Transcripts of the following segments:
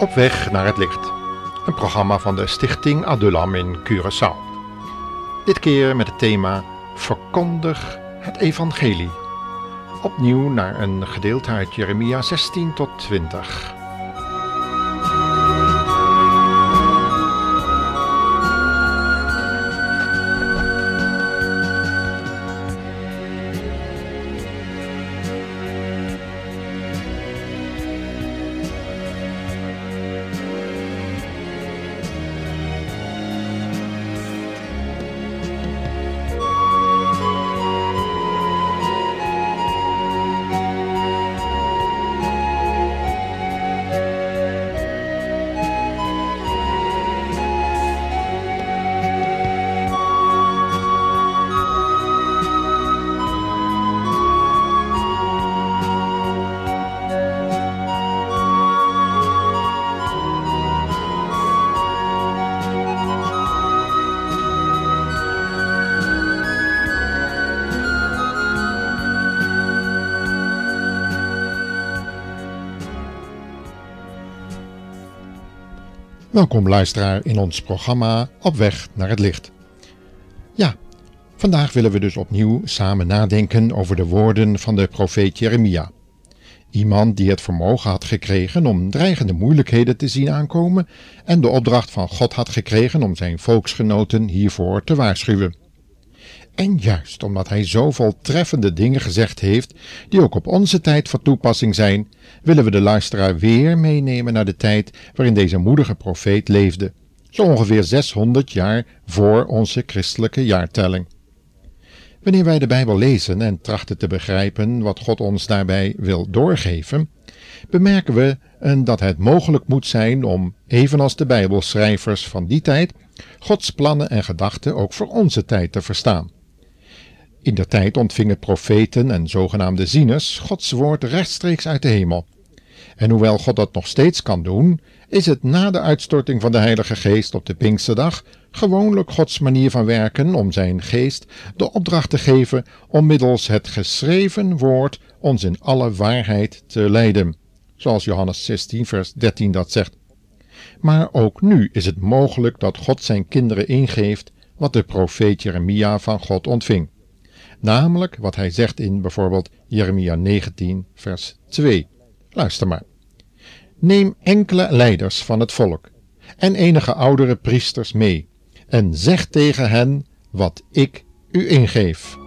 Op weg naar het licht. Een programma van de Stichting Adulam in Curaçao. Dit keer met het thema Verkondig het Evangelie. Opnieuw naar een gedeelte uit Jeremia 16 tot 20. Welkom luisteraar in ons programma Op weg naar het licht. Ja, vandaag willen we dus opnieuw samen nadenken over de woorden van de profeet Jeremia. Iemand die het vermogen had gekregen om dreigende moeilijkheden te zien aankomen en de opdracht van God had gekregen om zijn volksgenoten hiervoor te waarschuwen. En juist omdat hij zoveel treffende dingen gezegd heeft, die ook op onze tijd van toepassing zijn, willen we de luisteraar weer meenemen naar de tijd waarin deze moedige profeet leefde, zo ongeveer 600 jaar voor onze christelijke jaartelling. Wanneer wij de Bijbel lezen en trachten te begrijpen wat God ons daarbij wil doorgeven, bemerken we dat het mogelijk moet zijn om, evenals de Bijbelschrijvers van die tijd, Gods plannen en gedachten ook voor onze tijd te verstaan. In der tijd ontvingen profeten en zogenaamde zieners Gods woord rechtstreeks uit de hemel. En hoewel God dat nog steeds kan doen, is het na de uitstorting van de Heilige Geest op de Pinksterdag gewoonlijk Gods manier van werken om zijn geest de opdracht te geven om middels het geschreven woord ons in alle waarheid te leiden, zoals Johannes 16 vers 13 dat zegt. Maar ook nu is het mogelijk dat God zijn kinderen ingeeft wat de profeet Jeremia van God ontving namelijk wat hij zegt in bijvoorbeeld Jeremia 19, vers 2. Luister maar. Neem enkele leiders van het volk en enige oudere priesters mee en zeg tegen hen wat ik u ingeef.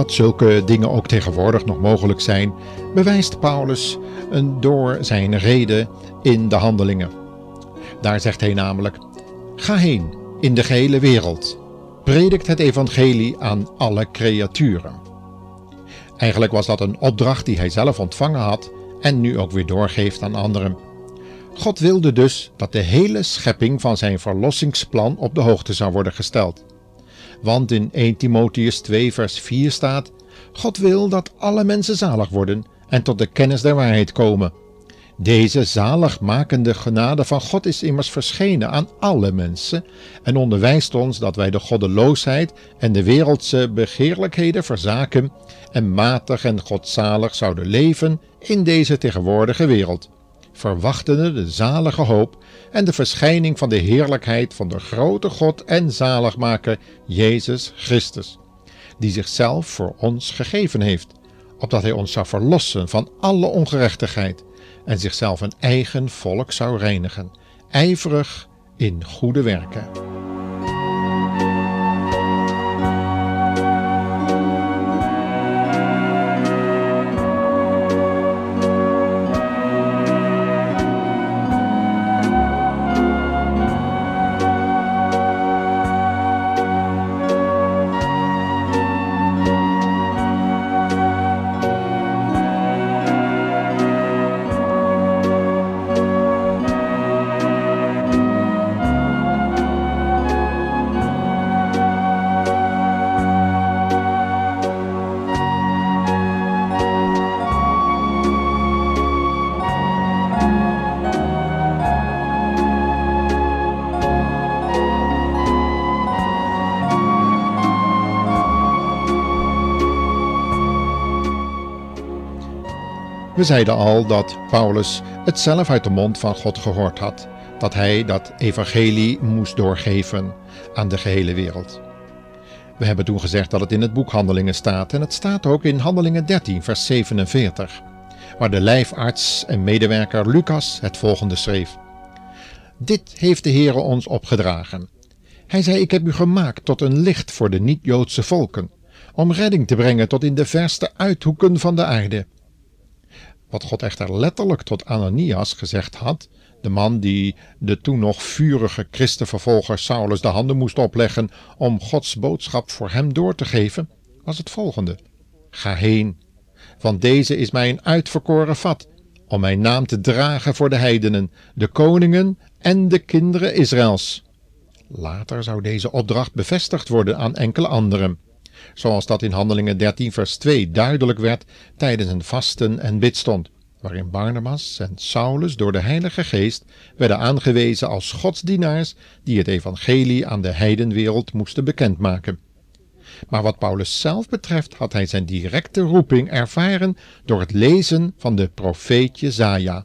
Dat zulke dingen ook tegenwoordig nog mogelijk zijn, bewijst Paulus door zijn reden in de handelingen. Daar zegt hij namelijk: Ga heen in de gehele wereld, predikt het evangelie aan alle creaturen. Eigenlijk was dat een opdracht die hij zelf ontvangen had en nu ook weer doorgeeft aan anderen. God wilde dus dat de hele schepping van zijn verlossingsplan op de hoogte zou worden gesteld. Want in 1 Timotheus 2 vers 4 staat: God wil dat alle mensen zalig worden en tot de kennis der waarheid komen. Deze zaligmakende genade van God is immers verschenen aan alle mensen en onderwijst ons dat wij de goddeloosheid en de wereldse begeerlijkheden verzaken en matig en godzalig zouden leven in deze tegenwoordige wereld verwachtende de zalige hoop en de verschijning van de heerlijkheid van de grote God en zaligmaker Jezus Christus, die zichzelf voor ons gegeven heeft, opdat hij ons zou verlossen van alle ongerechtigheid en zichzelf een eigen volk zou reinigen, ijverig in goede werken. We zeiden al dat Paulus het zelf uit de mond van God gehoord had, dat hij dat evangelie moest doorgeven aan de gehele wereld. We hebben toen gezegd dat het in het boek Handelingen staat en het staat ook in Handelingen 13, vers 47, waar de lijfarts en medewerker Lucas het volgende schreef. Dit heeft de Heere ons opgedragen. Hij zei, ik heb u gemaakt tot een licht voor de niet-Joodse volken, om redding te brengen tot in de verste uithoeken van de aarde. Wat God echter letterlijk tot Ananias gezegd had, de man die de toen nog vurige christenvervolger Saulus de handen moest opleggen om Gods boodschap voor hem door te geven, was het volgende: Ga heen, want deze is mij een uitverkoren vat, om mijn naam te dragen voor de heidenen, de koningen en de kinderen Israëls. Later zou deze opdracht bevestigd worden aan enkele anderen, zoals dat in Handelingen 13 vers 2 duidelijk werd tijdens een vasten en bidstond waarin Barnabas en Saulus door de Heilige Geest werden aangewezen als godsdienaars die het evangelie aan de heidenwereld moesten bekendmaken. Maar wat Paulus zelf betreft had hij zijn directe roeping ervaren door het lezen van de profeet Jezaja.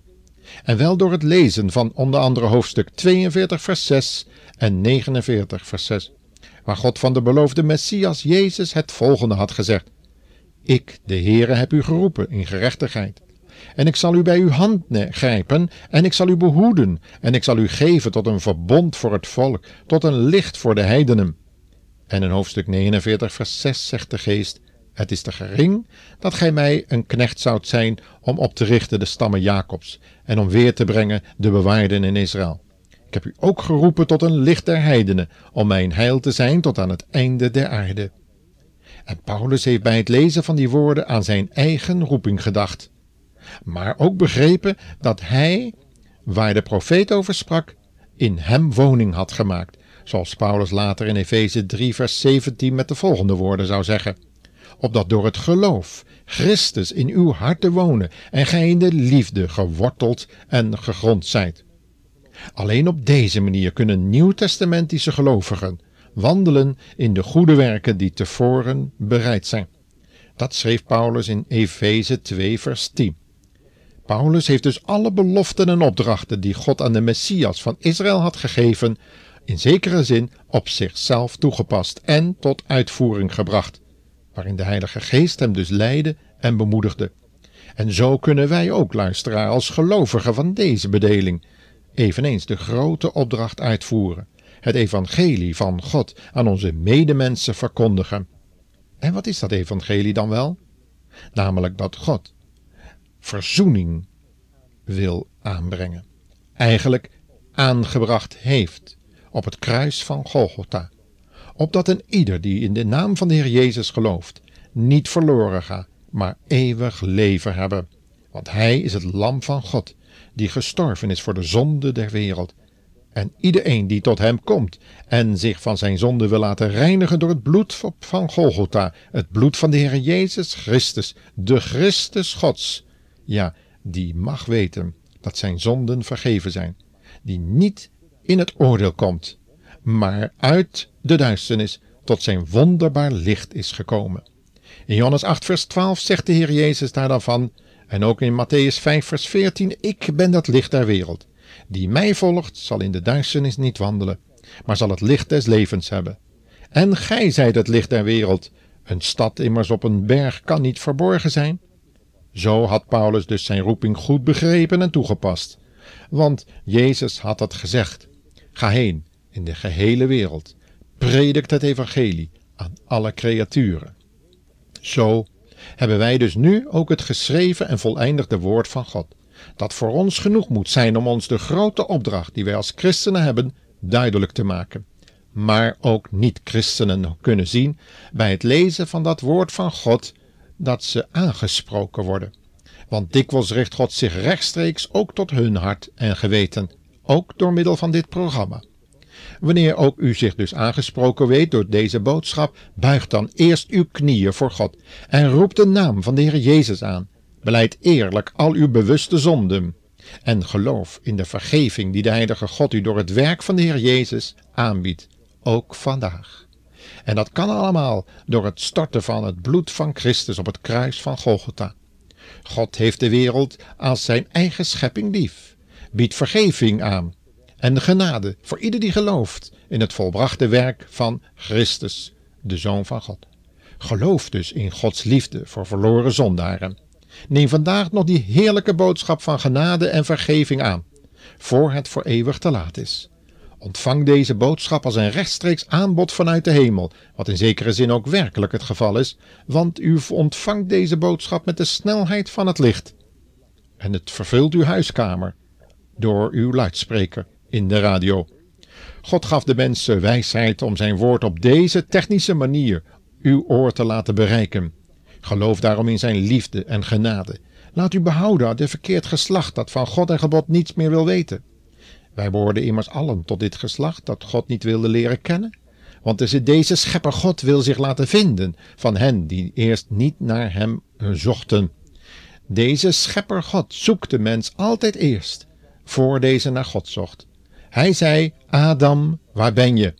En wel door het lezen van onder andere hoofdstuk 42 vers 6 en 49 vers 6, waar God van de beloofde Messias Jezus het volgende had gezegd. Ik, de Heere, heb u geroepen in gerechtigheid en ik zal u bij uw hand grijpen, en ik zal u behoeden, en ik zal u geven tot een verbond voor het volk, tot een licht voor de heidenen. En in hoofdstuk 49, vers 6 zegt de geest, het is te gering dat gij mij een knecht zoudt zijn om op te richten de stammen Jacobs en om weer te brengen de bewaarden in Israël. Ik heb u ook geroepen tot een licht der heidenen, om mijn heil te zijn tot aan het einde der aarde. En Paulus heeft bij het lezen van die woorden aan zijn eigen roeping gedacht maar ook begrepen dat hij, waar de profeet over sprak, in hem woning had gemaakt, zoals Paulus later in Efeze 3 vers 17 met de volgende woorden zou zeggen, opdat door het geloof Christus in uw harten wonen en gij in de liefde geworteld en gegrond zijt. Alleen op deze manier kunnen nieuwtestamentische gelovigen wandelen in de goede werken die tevoren bereid zijn. Dat schreef Paulus in Efeze 2 vers 10. Paulus heeft dus alle beloften en opdrachten die God aan de Messias van Israël had gegeven, in zekere zin op zichzelf toegepast en tot uitvoering gebracht, waarin de Heilige Geest hem dus leidde en bemoedigde. En zo kunnen wij ook luisteren als gelovigen van deze bedeling, eveneens de grote opdracht uitvoeren, het evangelie van God aan onze medemensen verkondigen. En wat is dat evangelie dan wel? Namelijk dat God verzoening wil aanbrengen. Eigenlijk aangebracht heeft op het kruis van Golgotha. Opdat een ieder die in de naam van de Heer Jezus gelooft, niet verloren gaat, maar eeuwig leven hebben. Want Hij is het Lam van God, die gestorven is voor de zonde der wereld. En iedereen die tot Hem komt en zich van zijn zonde wil laten reinigen door het bloed van Golgotha, het bloed van de Heer Jezus Christus, de Christus Gods, ja, die mag weten dat zijn zonden vergeven zijn, die niet in het oordeel komt, maar uit de duisternis tot zijn wonderbaar licht is gekomen. In Johannes 8, vers 12 zegt de Heer Jezus daar dan van, en ook in Matthäus 5, vers 14: Ik ben dat licht der wereld. Die mij volgt, zal in de duisternis niet wandelen, maar zal het licht des levens hebben. En gij zijt het licht der wereld. Een stad immers op een berg kan niet verborgen zijn. Zo had Paulus dus zijn roeping goed begrepen en toegepast. Want Jezus had het gezegd: Ga heen in de gehele wereld, predikt het evangelie aan alle creaturen. Zo hebben wij dus nu ook het geschreven en voleindigde woord van God, dat voor ons genoeg moet zijn om ons de grote opdracht die wij als christenen hebben duidelijk te maken. Maar ook niet-christenen kunnen zien bij het lezen van dat woord van God dat ze aangesproken worden. Want dikwijls richt God zich rechtstreeks ook tot hun hart en geweten, ook door middel van dit programma. Wanneer ook u zich dus aangesproken weet door deze boodschap, buigt dan eerst uw knieën voor God en roep de naam van de Heer Jezus aan. Beleid eerlijk al uw bewuste zonden en geloof in de vergeving die de Heilige God u door het werk van de Heer Jezus aanbiedt, ook vandaag. En dat kan allemaal door het storten van het bloed van Christus op het kruis van Golgotha. God heeft de wereld als zijn eigen schepping lief, biedt vergeving aan en genade voor ieder die gelooft in het volbrachte werk van Christus, de Zoon van God. Geloof dus in Gods liefde voor verloren zondaren. Neem vandaag nog die heerlijke boodschap van genade en vergeving aan, voor het voor eeuwig te laat is. Ontvang deze boodschap als een rechtstreeks aanbod vanuit de hemel, wat in zekere zin ook werkelijk het geval is, want u ontvangt deze boodschap met de snelheid van het licht. En het vervult uw huiskamer door uw luidspreker in de radio. God gaf de mensen wijsheid om zijn woord op deze technische manier uw oor te laten bereiken. Geloof daarom in zijn liefde en genade. Laat u behouden uit de verkeerd geslacht dat van God en gebod niets meer wil weten. Wij behoorden immers allen tot dit geslacht dat God niet wilde leren kennen. Want deze schepper God wil zich laten vinden van hen die eerst niet naar hem zochten. Deze schepper God zoekt de mens altijd eerst, voor deze naar God zocht. Hij zei, Adam, waar ben je?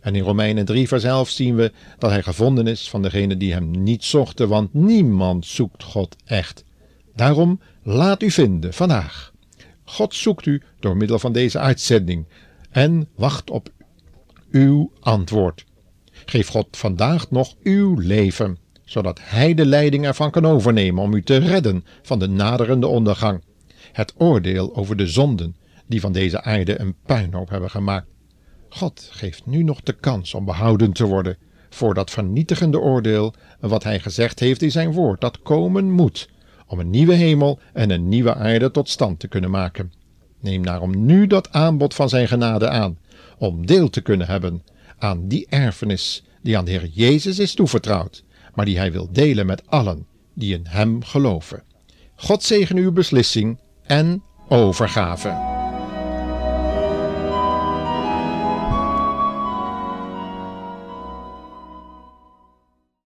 En in Romeinen 3 vers 11 zien we dat hij gevonden is van degene die hem niet zochten, want niemand zoekt God echt. Daarom laat u vinden vandaag. God zoekt u door middel van deze uitzending en wacht op uw antwoord. Geef God vandaag nog uw leven, zodat Hij de leiding ervan kan overnemen om u te redden van de naderende ondergang. Het oordeel over de zonden die van deze aarde een puinhoop hebben gemaakt. God geeft nu nog de kans om behouden te worden voor dat vernietigende oordeel wat hij gezegd heeft in zijn woord dat komen moet om een nieuwe hemel en een nieuwe aarde tot stand te kunnen maken. Neem daarom nu dat aanbod van zijn genade aan, om deel te kunnen hebben aan die erfenis die aan de Heer Jezus is toevertrouwd, maar die hij wil delen met allen die in hem geloven. God zegen uw beslissing en overgave.